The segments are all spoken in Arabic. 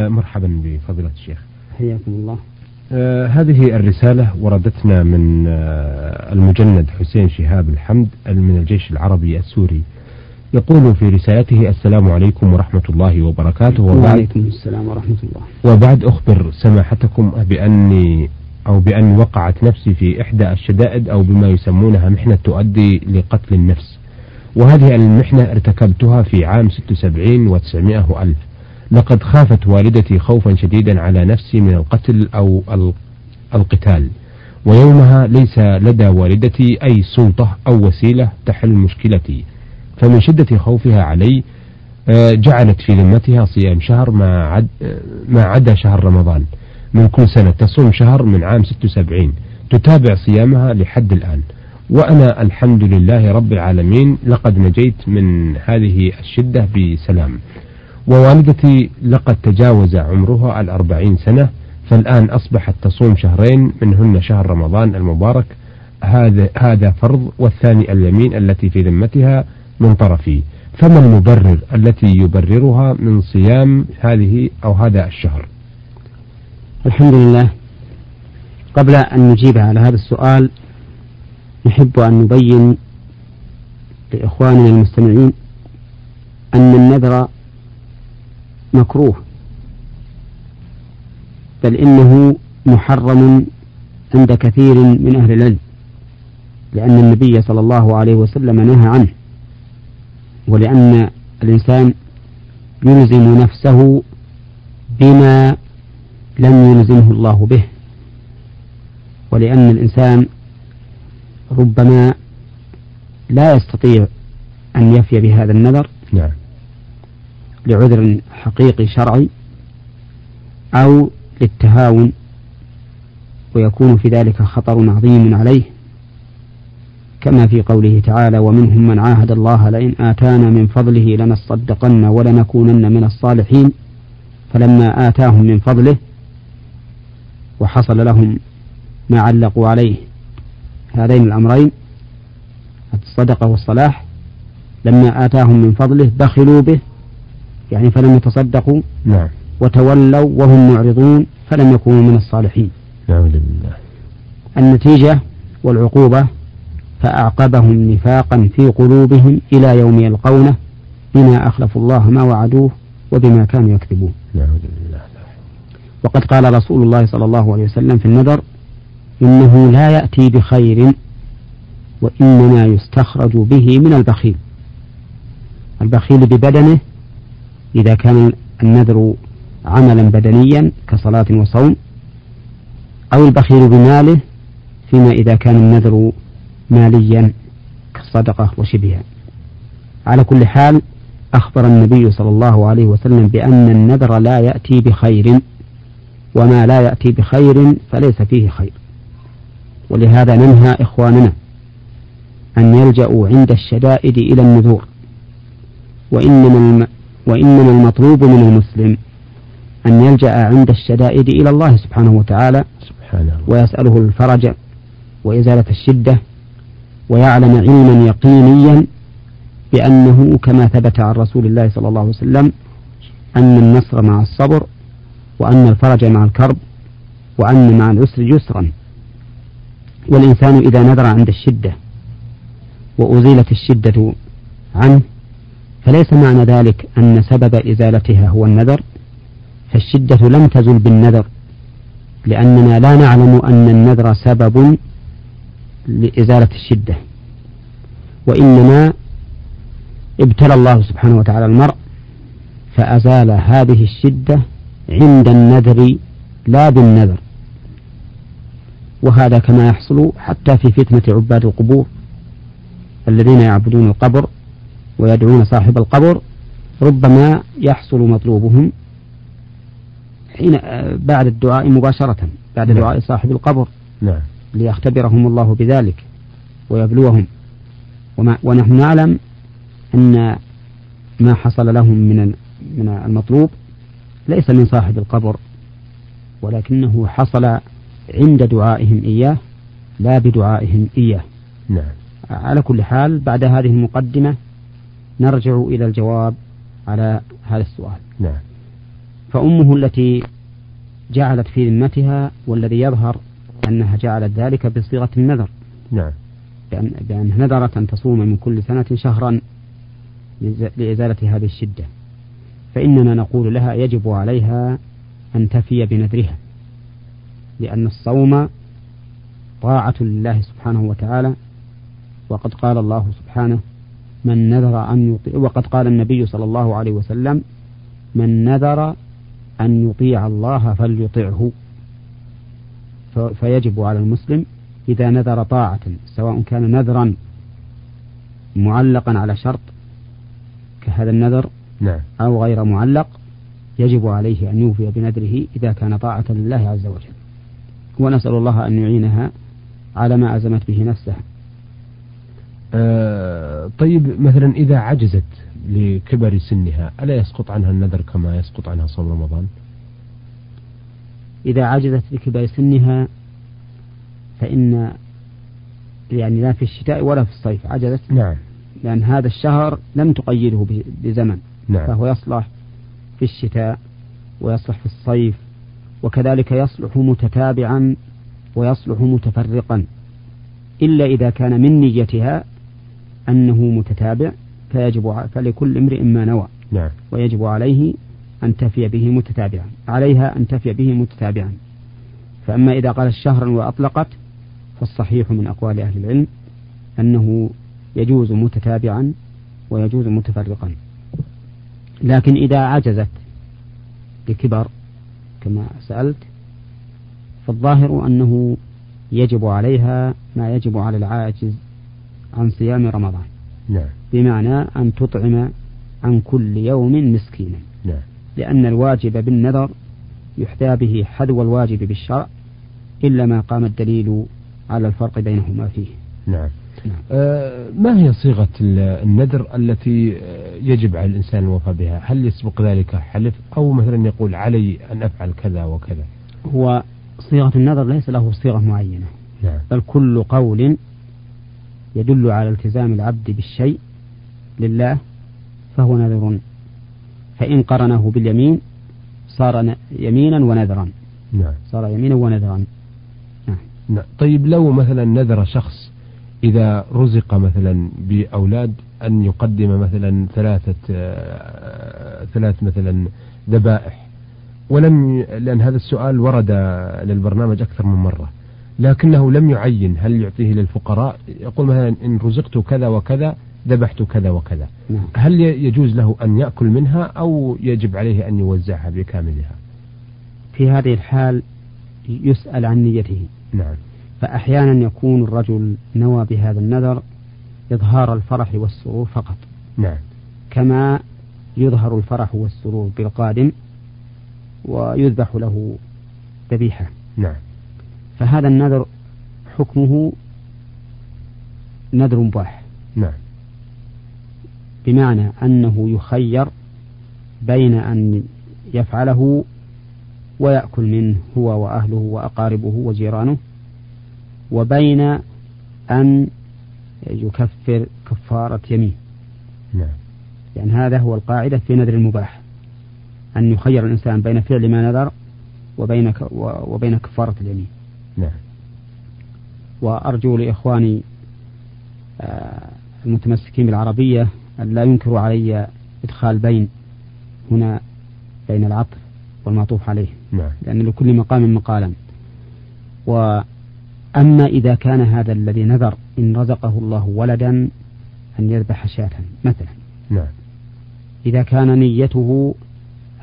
مرحبا بفضيلة الشيخ. حياكم الله. آه هذه الرسالة وردتنا من آه المجند حسين شهاب الحمد من الجيش العربي السوري. يقول في رسالته السلام عليكم ورحمة الله وبركاته. وبعد وعليكم السلام ورحمة الله. وبعد أخبر سماحتكم بأني أو بأن وقعت نفسي في إحدى الشدائد أو بما يسمونها محنة تؤدي لقتل النفس. وهذه المحنة ارتكبتها في عام 76 و900 ألف لقد خافت والدتي خوفا شديدا على نفسي من القتل أو القتال. ويومها ليس لدى والدتي أي سلطة أو وسيلة تحل مشكلتي. فمن شدة خوفها علي آه، جعلت في ذمتها صيام شهر ما عد ما عدا شهر رمضان. من كل سنة تصوم شهر من عام 76 تتابع صيامها لحد الآن. وأنا الحمد لله رب العالمين لقد نجيت من هذه الشدة بسلام. ووالدتي لقد تجاوز عمرها الأربعين سنة فالآن أصبحت تصوم شهرين منهن شهر رمضان المبارك. هذا هذا فرض والثاني اليمين التي في ذمتها من طرفي. فما المبرر التي يبررها من صيام هذه أو هذا الشهر؟ الحمد لله. قبل أن نجيب على هذا السؤال نحب أن نبين لإخواننا المستمعين أن النذر مكروه. بل إنه محرم عند كثير من أهل العلم لأن النبي صلى الله عليه وسلم نهى عنه ولأن الإنسان يلزم نفسه بما لم يلزمه الله به ولأن الإنسان ربما لا يستطيع أن يفي بهذا النذر نعم. لعذر حقيقي شرعي أو للتهاون ويكون في ذلك خطر عظيم عليه. كما في قوله تعالى ومنهم من عاهد الله لئن آتانا من فضله لنصدقن ولنكونن من الصالحين فلما آتاهم من فضله وحصل لهم ما علقوا عليه هذين الأمرين الصدقة والصلاح لما آتاهم من فضله بخلوا به يعني فلم يتصدقوا نعم. وتولوا وهم معرضون فلم يكونوا من الصالحين. نعم لله. النتيجة والعقوبة فأعقبهم نفاقا في قلوبهم إلى يوم يلقونه بما أخلفوا الله ما وعدوه وبما كانوا يكذبون. نعم لله. وقد قال رسول الله صلى الله عليه وسلم في النذر إنه لا يأتي بخير وإنما يستخرج به من البخيل. البخيل ببدنه إذا كان النذر عملا بدنيا كصلاة وصوم أو البخيل بماله فيما إذا كان النذر ماليا كالصدقة وشبهها. على كل حال أخبر النبي صلى الله عليه وسلم بأن النذر لا يأتي بخير وما لا يأتي بخير فليس فيه خير. ولهذا ننهى إخواننا أن يلجأوا عند الشدائد إلى النذور وإنما وإنما المطلوب من المسلم أن يلجأ عند الشدائد إلى الله سبحانه وتعالى سبحانه ويسأله الفرج وإزالة الشدة ويعلم علما يقينيا بأنه كما ثبت عن رسول الله صلى الله عليه وسلم أن النصر مع الصبر وأن الفرج مع الكرب وأن مع العسر يسرا. والإنسان إذا نذر عند الشدة وأزيلت الشدة عنه فليس معنى ذلك أن سبب إزالتها هو النذر؟ فالشدة لم تزل بالنذر لأننا لا نعلم أن النذر سبب لإزالة الشدة. وإنما ابتلى الله سبحانه وتعالى المرء فأزال هذه الشدة عند النذر لا بالنذر. وهذا كما يحصل حتى في فتنة عباد القبور الذين يعبدون القبر ويدعون صاحب القبر ربما يحصل مطلوبهم حين بعد الدعاء مباشرة بعد نعم. دعاء صاحب القبر نعم. ليختبرهم الله بذلك ويبلوهم وما ونحن نعلم أن ما حصل لهم من من المطلوب ليس من صاحب القبر ولكنه حصل عند دعائهم إياه لا بدعائهم إياه نعم. على كل حال بعد هذه المقدمة نرجع إلى الجواب على هذا السؤال. نعم. فأمه التي جعلت في ذمتها والذي يظهر أنها جعلت ذلك بصيغة النذر. نعم. بأن بأنها نذرت أن تصوم من كل سنة شهرا لإزالة هذه الشدة. فإننا نقول لها يجب عليها أن تفي بنذرها. لأن الصوم طاعة لله سبحانه وتعالى. وقد قال الله سبحانه من نذر أن يطيع وقد قال النبي صلى الله عليه وسلم من نذر أن يطيع الله فليطعه. فيجب على المسلم إذا نذر طاعة سواء كان نذرا معلقا على شرط كهذا النذر نعم. أو غير معلق يجب عليه أن يوفي بنذره إذا كان طاعة لله عز وجل. ونسأل الله أن يعينها على ما أزمت به نفسها. آه طيب مثلا إذا عجزت لكبر سنها ألا يسقط عنها النذر كما يسقط عنها صوم رمضان؟ إذا عجزت لكبر سنها فإن يعني لا في الشتاء ولا في الصيف عجزت؟ نعم. لأن هذا الشهر لم تقيده بزمن. نعم. فهو يصلح في الشتاء ويصلح في الصيف وكذلك يصلح متتابعا ويصلح متفرقا. إلا إذا كان من نيتها أنه متتابع فيجب فلكل امرئ ما نوى. نعم. ويجب عليه أن تفي به متتابعا عليها أن تفي به متتابعا. فأما إذا قالت شهرا وأطلقت فالصحيح من أقوال أهل العلم أنه يجوز متتابعا ويجوز متفرقا. لكن إذا عجزت لكبر كما سألت فالظاهر أنه يجب عليها ما يجب على العاجز عن صيام رمضان نعم. بمعنى أن تطعم عن كل يوم مسكينا نعم. لأن الواجب بالنذر يحذى به حذو الواجب بالشرع إلا ما قام الدليل على الفرق بينهما فيه نعم نعم. آه ما هي صيغة النذر التي آه، يجب على الإنسان الوفاء بها هل يسبق ذلك حلف أو مثلا يقول علي أن أفعل كذا وكذا هو صيغة النذر ليس له صيغة معينة نعم. بل كل قول يدل على التزام العبد بالشيء لله فهو نذر فإن قرنه باليمين صار يمينا ونذرا نعم. صار يمينا ونذرا نعم. نعم. طيب لو مثلا نذر شخص إذا رزق مثلا بأولاد أن يقدم مثلا ثلاثة آه، ثلاث مثلا ذبائح ولم لأن هذا السؤال ورد للبرنامج أكثر من مرة لكنه لم يعين هل يعطيه للفقراء يقول مثلا إن رزقت كذا وكذا ذبحت كذا وكذا. نعم. هل يجوز له أن يأكل منها أو يجب عليه أن يوزعها بكاملها؟ في هذه الحال يسأل عن نيته. نعم. فأحيانا يكون الرجل نوى بهذا النذر إظهار الفرح والسرور فقط. نعم. كما يظهر الفرح والسرور بالقادم ويذبح له ذبيحة. نعم. فهذا النذر حكمه نذر مباح. نعم. بمعنى أنه يخير بين أن يفعله ويأكل منه هو وأهله وأقاربه وجيرانه وبين أن يكفر كفارة يمين. نعم. يعني هذا هو القاعدة في نذر المباح. أن يخير الإنسان بين فعل ما نذر وبين وبين كفارة اليمين. نعم وأرجو لإخواني آه، المتمسكين بالعربية أن لا ينكروا علي إدخال بين هنا بين العطف والمعطوف عليه نعم. لأن لكل مقام مقالا وأما إذا كان هذا الذي نذر إن رزقه الله ولدا أن يذبح شاة مثلا نعم. إذا كان نيته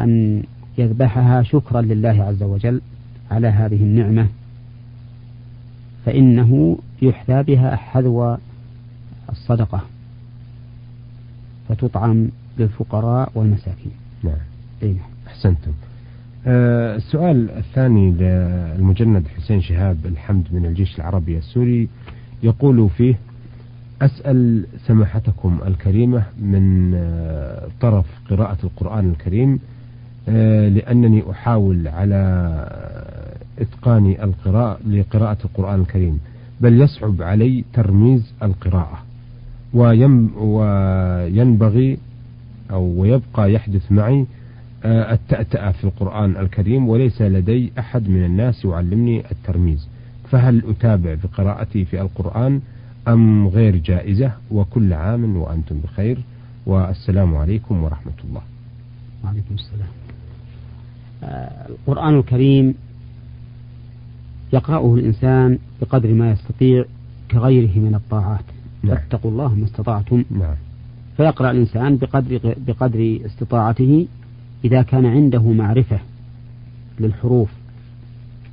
أن يذبحها شكرا لله عز وجل على هذه النعمة فإنه يحذى بها حذو الصدقة فتطعم للفقراء والمساكين. نعم. أين. أحسنتم. أه السؤال الثاني للمجند حسين شهاب الحمد من الجيش العربي السوري يقول فيه أسأل سماحتكم الكريمة من آه، طرف قراءة القرآن الكريم آه، لأنني أحاول على إتقان القراءة لقراءة القرآن الكريم بل يصعب علي ترميز القراءة وينبغي أو ويبقى يحدث معي آه، التأتأة في القرآن الكريم وليس لدي أحد من الناس يعلمني الترميز. فهل أتابع بقراءتي في القرآن أم غير جائزة؟ وكل عام وأنتم بخير والسلام عليكم ورحمة الله. وعليكم السلام. آه، القرآن الكريم يقرأه الإنسان بقدر ما يستطيع كغيره من الطاعات نعم. فاتقوا الله ما استطعتم نعم. فيقرأ الإنسان بقدر بقدر استطاعته إذا كان عنده معرفة للحروف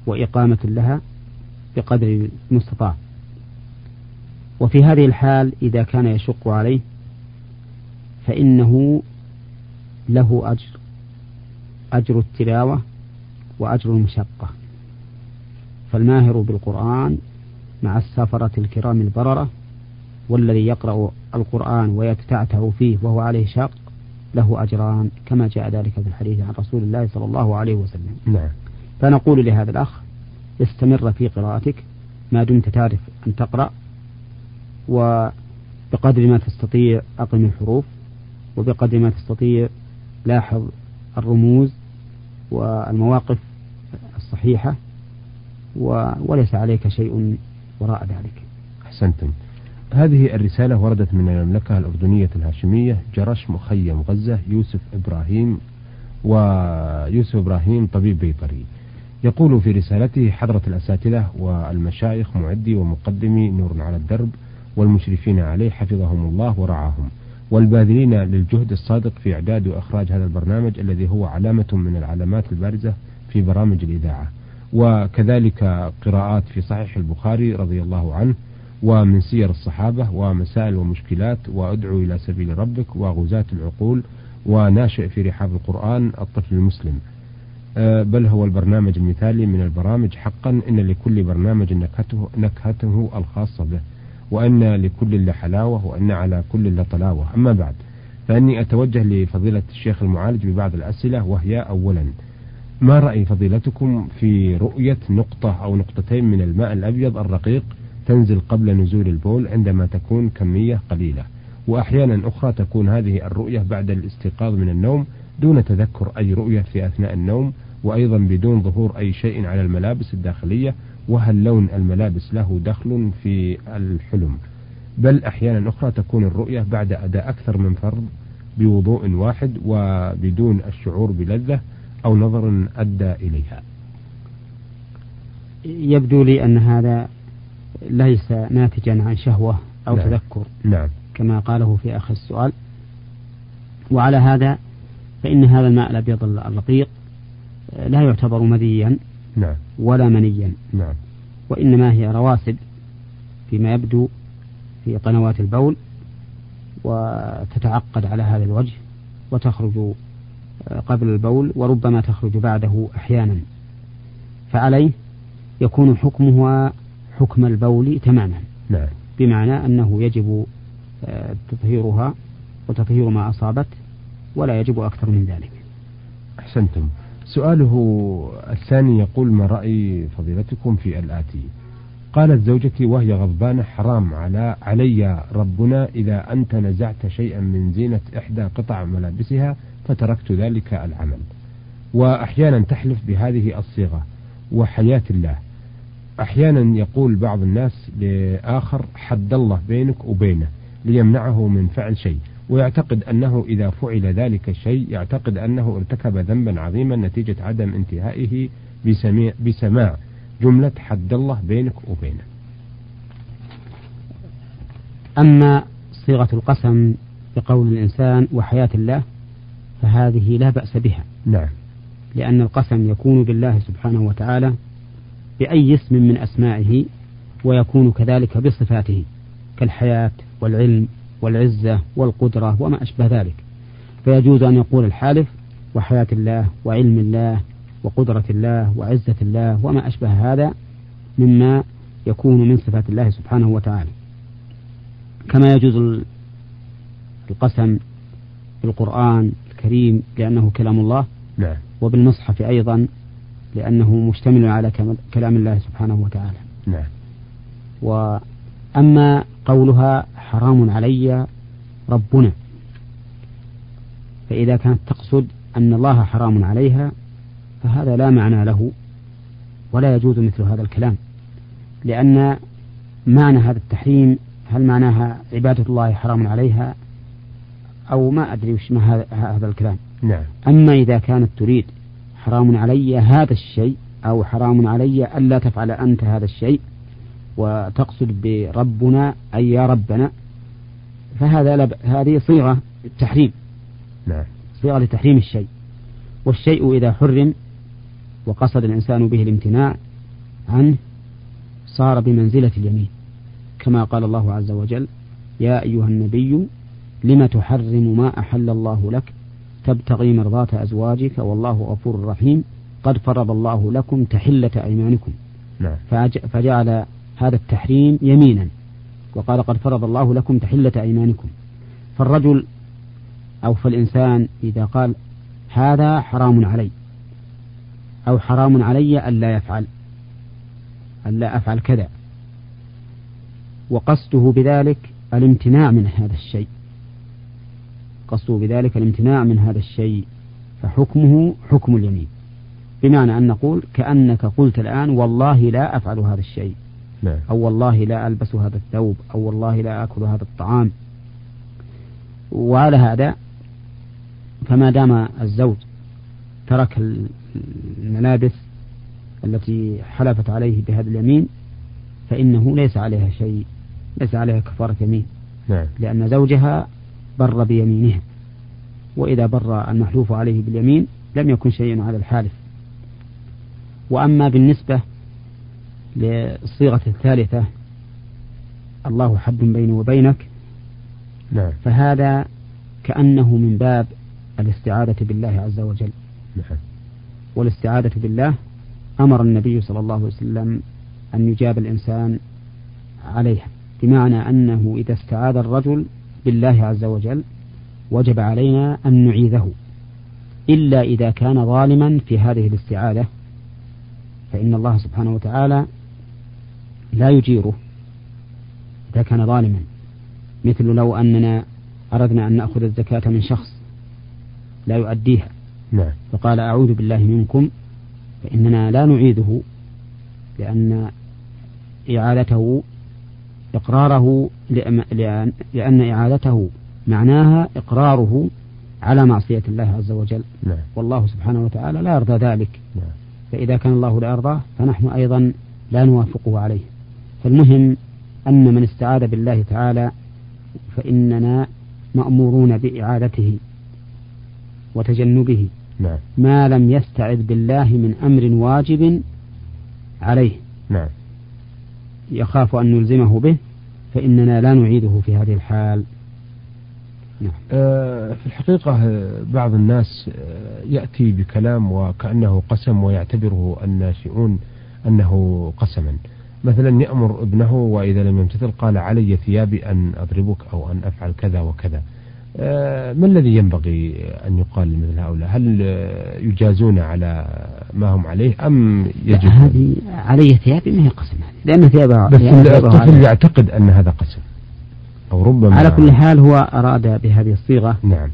وإقامة لها بقدر المستطاع وفي هذه الحال إذا كان يشق عليه فإنه له أجر أجر التلاوة وأجر المشقة فالماهر بالقرآن مع السفرة الكرام البررة والذي يقرأ القرآن ويتتعتع فيه وهو عليه شاق له أجران كما جاء ذلك في الحديث عن رسول الله صلى الله عليه وسلم. نعم. فنقول لهذا الأخ استمر في قراءتك. ما دمت تعرف أن تقرأ وبقدر ما تستطيع أقم الحروف وبقدر ما تستطيع لاحظ الرموز والمواقف الصحيحة. وليس عليك شيء وراء ذلك. أحسنتم. هذه الرسالة وردت من المملكة الأردنية الهاشمية جرش مخيم غزة يوسف إبراهيم ويوسف إبراهيم طبيب بيطري. يقول في رسالته حضرة الأساتذة والمشايخ معدي ومقدمي نور على الدرب والمشرفين عليه حفظهم الله ورعاهم والباذلين للجهد الصادق في إعداد وإخراج هذا البرنامج الذي هو علامة من العلامات البارزة في برامج الإذاعة. وكذلك قراءات في صحيح البخاري رضي الله عنه ومن سير الصحابة ومسائل ومشكلات وأدعو إلى سبيل ربك وغزاة العقول وناشئ في رحاب القرآن الطفل المسلم. أه، بل هو البرنامج المثالي من البرامج حقا إن لكل برنامج نكهته, نكهته الخاصة به وأن لكل لحلاوة وأن على كل لطلاوة أما بعد فإني أتوجه لفضيلة الشيخ المعالج ببعض الأسئلة وهي أولا ما رأي فضيلتكم في رؤية نقطة أو نقطتين من الماء الأبيض الرقيق تنزل قبل نزول البول عندما تكون كمية قليلة؟ وأحيانا أخرى تكون هذه الرؤية بعد الاستيقاظ من النوم دون تذكر أي رؤية في أثناء النوم وأيضا بدون ظهور أي شيء على الملابس الداخلية وهل لون الملابس له دخل في الحلم؟ بل أحيانا أخرى تكون الرؤية بعد أداء أكثر من فرض بوضوء واحد وبدون الشعور بلذة أو نظر أدى إليها يبدو لي أن هذا ليس ناتجا عن شهوة أو نعم. تذكر نعم. كما قاله في آخر السؤال وعلى هذا فإن هذا الماء الأبيض الرقيق لا يعتبر مذيا نعم. ولا منيا نعم. وإنما هي رواسب فيما يبدو في قنوات البول وتتعقد على هذا الوجه وتخرج قبل البول وربما تخرج بعده أحيانا. فعليه يكون حكمها حكم البول تماما. نعم. بمعنى أنه يجب آه، تطهيرها وتطهير ما أصابت ولا يجب أكثر من ذلك. أحسنتم. سؤاله الثاني يقول ما رأي فضيلتكم في الآتي؟ قالت زوجتي وهي غضبانة حرام على علي ربنا إذا أنت نزعت شيئا من زينة إحدى قطع ملابسها فتركت ذلك العمل. وأحيانا تحلف بهذه الصيغة. وحياة الله. أحيانا يقول بعض الناس لآخر حد الله بينك وبينه. ليمنعه من فعل شيء. ويعتقد أنه إذا فعل ذلك الشيء يعتقد أنه ارتكب ذنبا عظيما نتيجة عدم انتهائه بسماع جملة حد الله بينك وبينه. أما صيغة القسم بقول الإنسان وحياة الله فهذه لا بأس بها. نعم. لأن القسم يكون بالله سبحانه وتعالى بأي اسم من أسمائه ويكون كذلك بصفاته كالحياة والعلم والعزة والقدرة وما أشبه ذلك. فيجوز أن يقول الحالف وحياة الله وعلم الله وقدرة الله وعزة الله وما أشبه هذا مما يكون من صفات الله سبحانه وتعالى. كما يجوز القسم بالقرآن الكريم لأنه كلام الله نعم. وبالمصحف أيضا لأنه مشتمل على كلام الله سبحانه وتعالى نعم. وأما قولها حرام علي ربنا فإذا كانت تقصد أن الله حرام عليها فهذا لا معنى له ولا يجوز مثل هذا الكلام لأن معنى هذا التحريم هل معناها عبادة الله حرام عليها أو ما أدري وش ما هذا الكلام. نعم. أما إذا كانت تريد حرام علي هذا الشيء أو حرام علي ألا تفعل أنت هذا الشيء وتقصد بربنا أي يا ربنا فهذا لب... هذه صيغة تحريم نعم. صيغة لتحريم الشيء. والشيء إذا حرم وقصد الإنسان به الامتناع عنه صار بمنزلة اليمين. كما قال الله عز وجل يا أيها النبي لم تحرم ما أحل الله لك؟ تبتغي مرضاة أزواجك والله غفور رحيم. قد فرض الله لكم تحلة أيمانكم. نعم. فجعل هذا التحريم يمينا. وقال قد فرض الله لكم تحلة أيمانكم. فالرجل أو فالإنسان إذا قال هذا حرام علي. أو حرام علي ألا يفعل. ألا أفعل كذا. وقصده بذلك الامتناع من هذا الشيء. قصده بذلك الامتناع من هذا الشيء فحكمه حكم اليمين بمعنى أن نقول كأنك قلت الآن والله لا أفعل هذا الشيء نعم. أو والله لا ألبس هذا الثوب أو والله لا أكل هذا الطعام وعلى هذا فما دام الزوج ترك الملابس التي حلفت عليه بهذا اليمين فإنه ليس عليها شيء ليس عليها كفارة يمين نعم. لأن زوجها بر بيمينها وإذا بر المحلوف عليه باليمين لم يكن شيء على الحالف وأما بالنسبة للصيغة الثالثة الله حد بيني وبينك نعم. فهذا كأنه من باب الاستعاذة بالله عز وجل نعم. والاستعاذة بالله أمر النبي صلى الله عليه وسلم أن يجاب الإنسان عليها بمعنى أنه إذا استعاذ الرجل بالله عز وجل وجب علينا أن نعيذه إلا إذا كان ظالما في هذه الاستعاذة فإن الله سبحانه وتعالى لا يجيره إذا كان ظالما مثل لو أننا أردنا أن نأخذ الزكاة من شخص لا يؤديها نعم. فقال أعوذ بالله منكم فإننا لا نعيده لأن إعادته إقراره لأن إعادته معناها إقراره على معصية الله عز وجل نعم. والله سبحانه وتعالى لا يرضى ذلك نعم. فإذا كان الله لا يرضاه فنحن أيضا لا نوافقه عليه فالمهم أن من استعاذ بالله تعالى فإننا مأمورون بإعادته وتجنبه نعم. ما لم يستعذ بالله من أمر واجب عليه نعم. يخاف أن نلزمه به فإننا لا نعيده في هذه الحال. نعم. آه في الحقيقة آه، بعض الناس آه، يأتي بكلام وكأنه قسم ويعتبره الناشئون أنه قسما. مثلا يأمر ابنه وإذا لم يمتثل قال علي ثيابي أن أضربك أو أن أفعل كذا وكذا. ما الذي ينبغي أن يقال مثل هؤلاء؟ هل يجازون على ما هم عليه أم يجب؟ هذه علي ثيابي ما هي قسم لأن ثيابها بس الطفل يعتقد أن هذا قسم أو ربما على كل حال هو أراد بهذه الصيغة نعم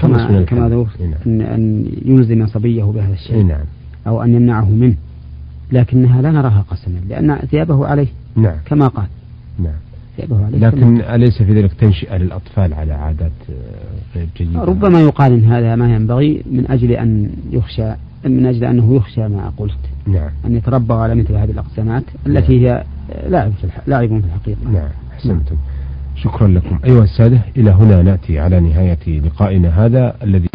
كما كما نعم. أن, أن يلزم صبيه بهذا الشيء نعم. أو أن يمنعه منه لكنها لا نراها قسما لأن ثيابه عليه نعم. كما قال. نعم. عليه لكن أليس في ذلك تنشئة للأطفال على عادات غير جيدة؟ ربما يقال إن هذا ما ينبغي من أجل أن يخشى من أجل أنه يخشى ما قلت. نعم. أن يتربوا على مثل هذه الأقسامات التي نعم. هي لاعب في لاعب في الحقيقة. نعم أحسنتم. شكرا لكم. أيها السادة إلى هنا نأتي على نهاية لقائنا هذا الذي